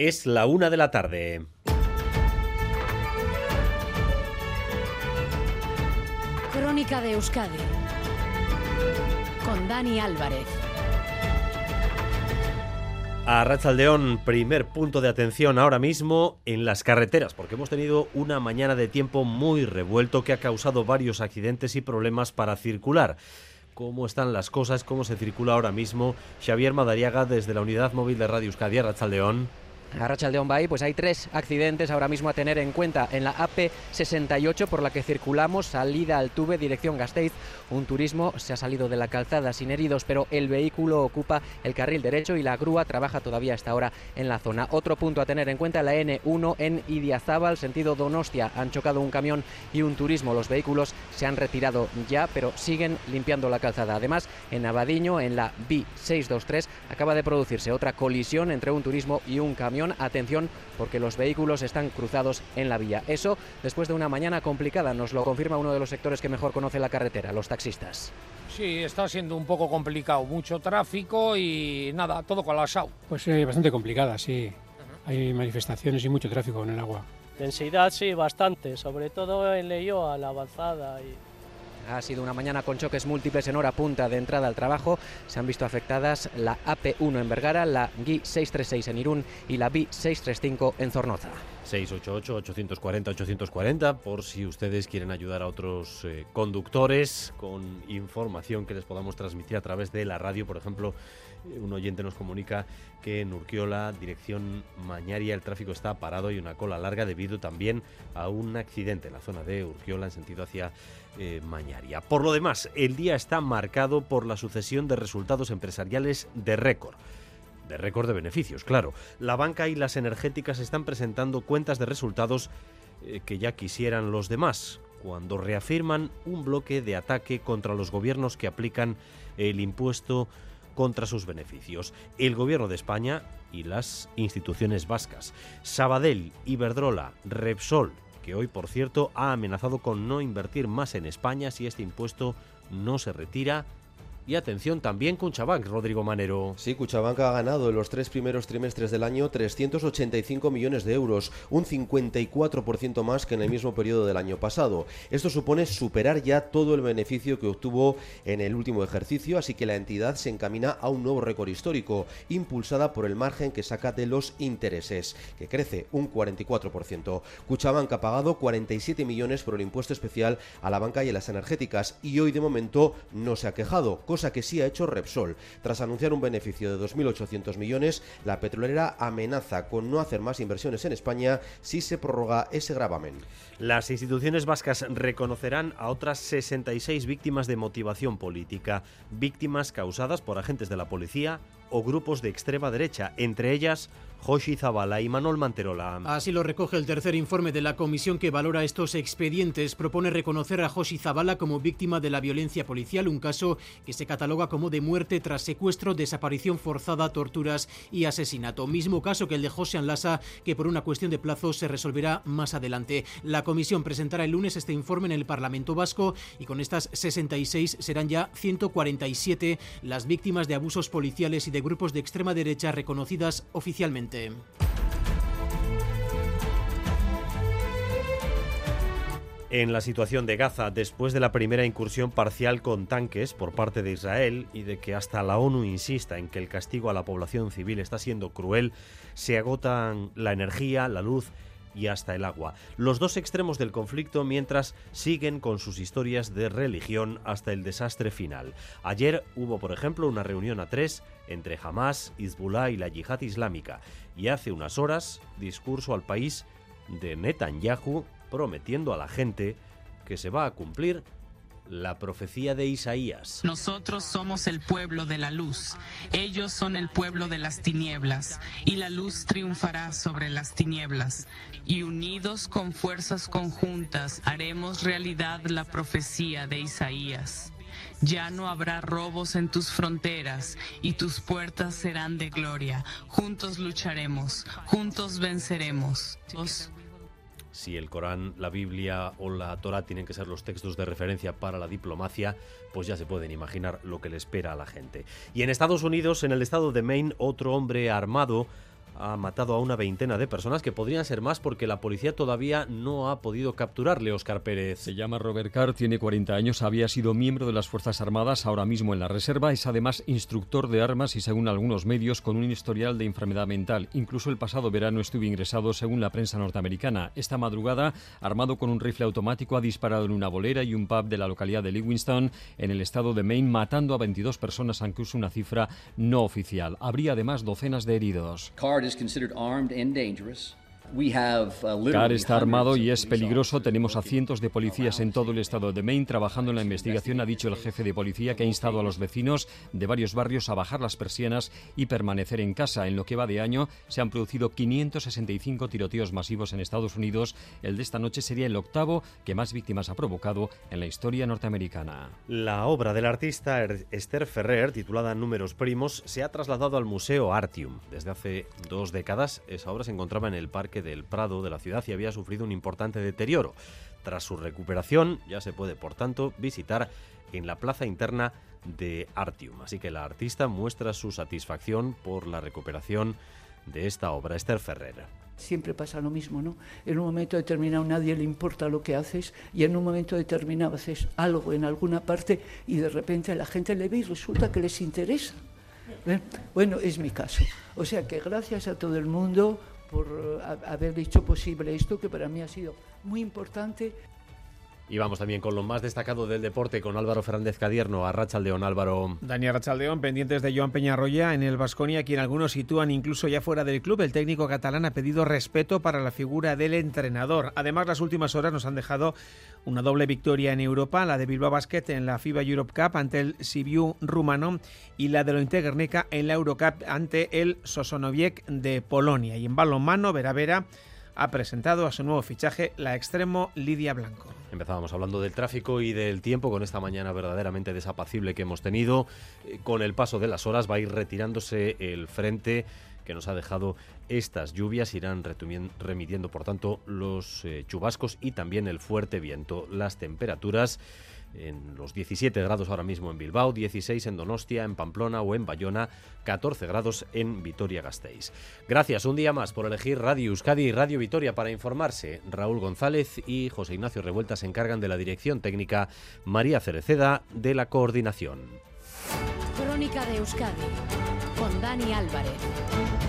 Es la una de la tarde. Crónica de Euskadi con Dani Álvarez. A Rachaldeón, primer punto de atención ahora mismo en las carreteras, porque hemos tenido una mañana de tiempo muy revuelto que ha causado varios accidentes y problemas para circular. ¿Cómo están las cosas? ¿Cómo se circula ahora mismo? Xavier Madariaga desde la unidad móvil de Radio Euskadi, Rachaldeón. Arrachaldeón Bay, pues hay tres accidentes ahora mismo a tener en cuenta en la AP68 por la que circulamos, salida al Tube, dirección Gasteiz. Un turismo se ha salido de la calzada sin heridos, pero el vehículo ocupa el carril derecho y la grúa trabaja todavía hasta ahora en la zona. Otro punto a tener en cuenta, la N1 en Idiazábal, sentido Donostia. Han chocado un camión y un turismo. Los vehículos se han retirado ya, pero siguen limpiando la calzada. Además, en Abadiño, en la B623, acaba de producirse otra colisión entre un turismo y un camión Atención porque los vehículos están cruzados en la vía. Eso después de una mañana complicada, nos lo confirma uno de los sectores que mejor conoce la carretera, los taxistas. Sí, está siendo un poco complicado, mucho tráfico y nada, todo colapsado. Pues eh, bastante complicada, sí. Hay manifestaciones y mucho tráfico en el agua. Densidad sí, bastante, sobre todo en Leyoa, la avanzada y ha sido una mañana con choques múltiples en hora punta de entrada al trabajo. Se han visto afectadas la AP1 en Vergara, la GI 636 en Irún y la BI 635 en Zornoza. 688-840-840 por si ustedes quieren ayudar a otros eh, conductores con información que les podamos transmitir a través de la radio. Por ejemplo, un oyente nos comunica que en Urquiola, dirección Mañaria, el tráfico está parado y una cola larga debido también a un accidente en la zona de Urquiola en sentido hacia eh, Mañaria. Por lo demás, el día está marcado por la sucesión de resultados empresariales de récord de récord de beneficios, claro. La banca y las energéticas están presentando cuentas de resultados eh, que ya quisieran los demás, cuando reafirman un bloque de ataque contra los gobiernos que aplican el impuesto contra sus beneficios. El gobierno de España y las instituciones vascas. Sabadell, Iberdrola, Repsol, que hoy por cierto ha amenazado con no invertir más en España si este impuesto no se retira y atención también Cuchabank, Rodrigo Manero. Sí, Cuchabank ha ganado en los tres primeros trimestres del año 385 millones de euros, un 54% más que en el mismo periodo del año pasado. Esto supone superar ya todo el beneficio que obtuvo en el último ejercicio, así que la entidad se encamina a un nuevo récord histórico, impulsada por el margen que saca de los intereses, que crece un 44%. Cuchabank ha pagado 47 millones por el impuesto especial a la banca y a las energéticas y hoy de momento no se ha quejado, cosa que sí ha hecho Repsol. Tras anunciar un beneficio de 2.800 millones, la petrolera amenaza con no hacer más inversiones en España si se prorroga ese gravamen. Las instituciones vascas reconocerán a otras 66 víctimas de motivación política, víctimas causadas por agentes de la policía o grupos de extrema derecha, entre ellas Joshi Zabala y Manuel Manterola. Así lo recoge el tercer informe de la comisión que valora estos expedientes. Propone reconocer a Joshi Zabala como víctima de la violencia policial, un caso que se cataloga como de muerte tras secuestro, desaparición forzada, torturas y asesinato. Mismo caso que el de José Anlasa, que por una cuestión de plazo se resolverá más adelante. La comisión presentará el lunes este informe en el Parlamento Vasco y con estas 66 serán ya 147 las víctimas de abusos policiales y de grupos de extrema derecha reconocidas oficialmente. En la situación de Gaza, después de la primera incursión parcial con tanques por parte de Israel y de que hasta la ONU insista en que el castigo a la población civil está siendo cruel, se agotan la energía, la luz y hasta el agua. Los dos extremos del conflicto mientras siguen con sus historias de religión hasta el desastre final. Ayer hubo, por ejemplo, una reunión a tres entre Hamas, Hezbollah y la yihad islámica. Y hace unas horas, discurso al país de Netanyahu prometiendo a la gente que se va a cumplir la profecía de Isaías. Nosotros somos el pueblo de la luz, ellos son el pueblo de las tinieblas, y la luz triunfará sobre las tinieblas. Y unidos con fuerzas conjuntas haremos realidad la profecía de Isaías. Ya no habrá robos en tus fronteras y tus puertas serán de gloria. Juntos lucharemos, juntos venceremos si el Corán, la Biblia o la Torah tienen que ser los textos de referencia para la diplomacia, pues ya se pueden imaginar lo que le espera a la gente. Y en Estados Unidos, en el estado de Maine, otro hombre armado ha matado a una veintena de personas, que podrían ser más porque la policía todavía no ha podido capturarle, Oscar Pérez. Se llama Robert Carr, tiene 40 años, había sido miembro de las Fuerzas Armadas, ahora mismo en la reserva, es además instructor de armas y según algunos medios con un historial de enfermedad mental. Incluso el pasado verano estuvo ingresado según la prensa norteamericana. Esta madrugada, armado con un rifle automático, ha disparado en una bolera y un pub de la localidad de Livingston, en el estado de Maine, matando a 22 personas, aunque es una cifra no oficial. Habría además docenas de heridos. is considered armed and dangerous. Carr está armado y es peligroso. Tenemos a cientos de policías en todo el estado de Maine trabajando en la investigación, ha dicho el jefe de policía, que ha instado a los vecinos de varios barrios a bajar las persianas y permanecer en casa. En lo que va de año se han producido 565 tiroteos masivos en Estados Unidos. El de esta noche sería el octavo que más víctimas ha provocado en la historia norteamericana. La obra del artista er-, Esther Ferrer, titulada Números Primos, se ha trasladado al Museo Artium. Desde hace dos décadas, esa obra se encontraba en el Parque del Prado de la ciudad y había sufrido un importante deterioro. Tras su recuperación, ya se puede, por tanto, visitar en la plaza interna de Artium. Así que la artista muestra su satisfacción por la recuperación de esta obra, Esther Ferrer. Siempre pasa lo mismo, ¿no? En un momento determinado nadie le importa lo que haces y en un momento determinado haces algo en alguna parte y de repente a la gente le ve y resulta que les interesa. ¿Eh? Bueno, es mi caso. O sea que gracias a todo el mundo por haber hecho posible esto, que para mí ha sido muy importante. Y vamos también con lo más destacado del deporte, con Álvaro Fernández Cadierno, a Rachaldeón, Álvaro. Daniel Rachaldeón, pendientes de Joan Peñarroya en el Vasconia, quien algunos sitúan incluso ya fuera del club. El técnico catalán ha pedido respeto para la figura del entrenador. Además, las últimas horas nos han dejado una doble victoria en Europa, la de Bilbao Basket en la FIBA Europe Cup ante el Sibiu rumano y la de Lointe en la Eurocup ante el Sosonoviec de Polonia. Y en balonmano, Vera Vera ha presentado a su nuevo fichaje la extremo Lidia Blanco. Empezábamos hablando del tráfico y del tiempo con esta mañana verdaderamente desapacible que hemos tenido. Eh, con el paso de las horas va a ir retirándose el frente que nos ha dejado estas lluvias. Irán remitiendo, por tanto, los eh, chubascos y también el fuerte viento. Las temperaturas en los 17 grados ahora mismo en Bilbao, 16 en Donostia, en Pamplona o en Bayona, 14 grados en Vitoria-Gasteiz. Gracias un día más por elegir Radio Euskadi y Radio Vitoria para informarse. Raúl González y José Ignacio Revuelta se encargan de la dirección técnica, María Cereceda de la coordinación. Crónica de Euskadi con Dani Álvarez.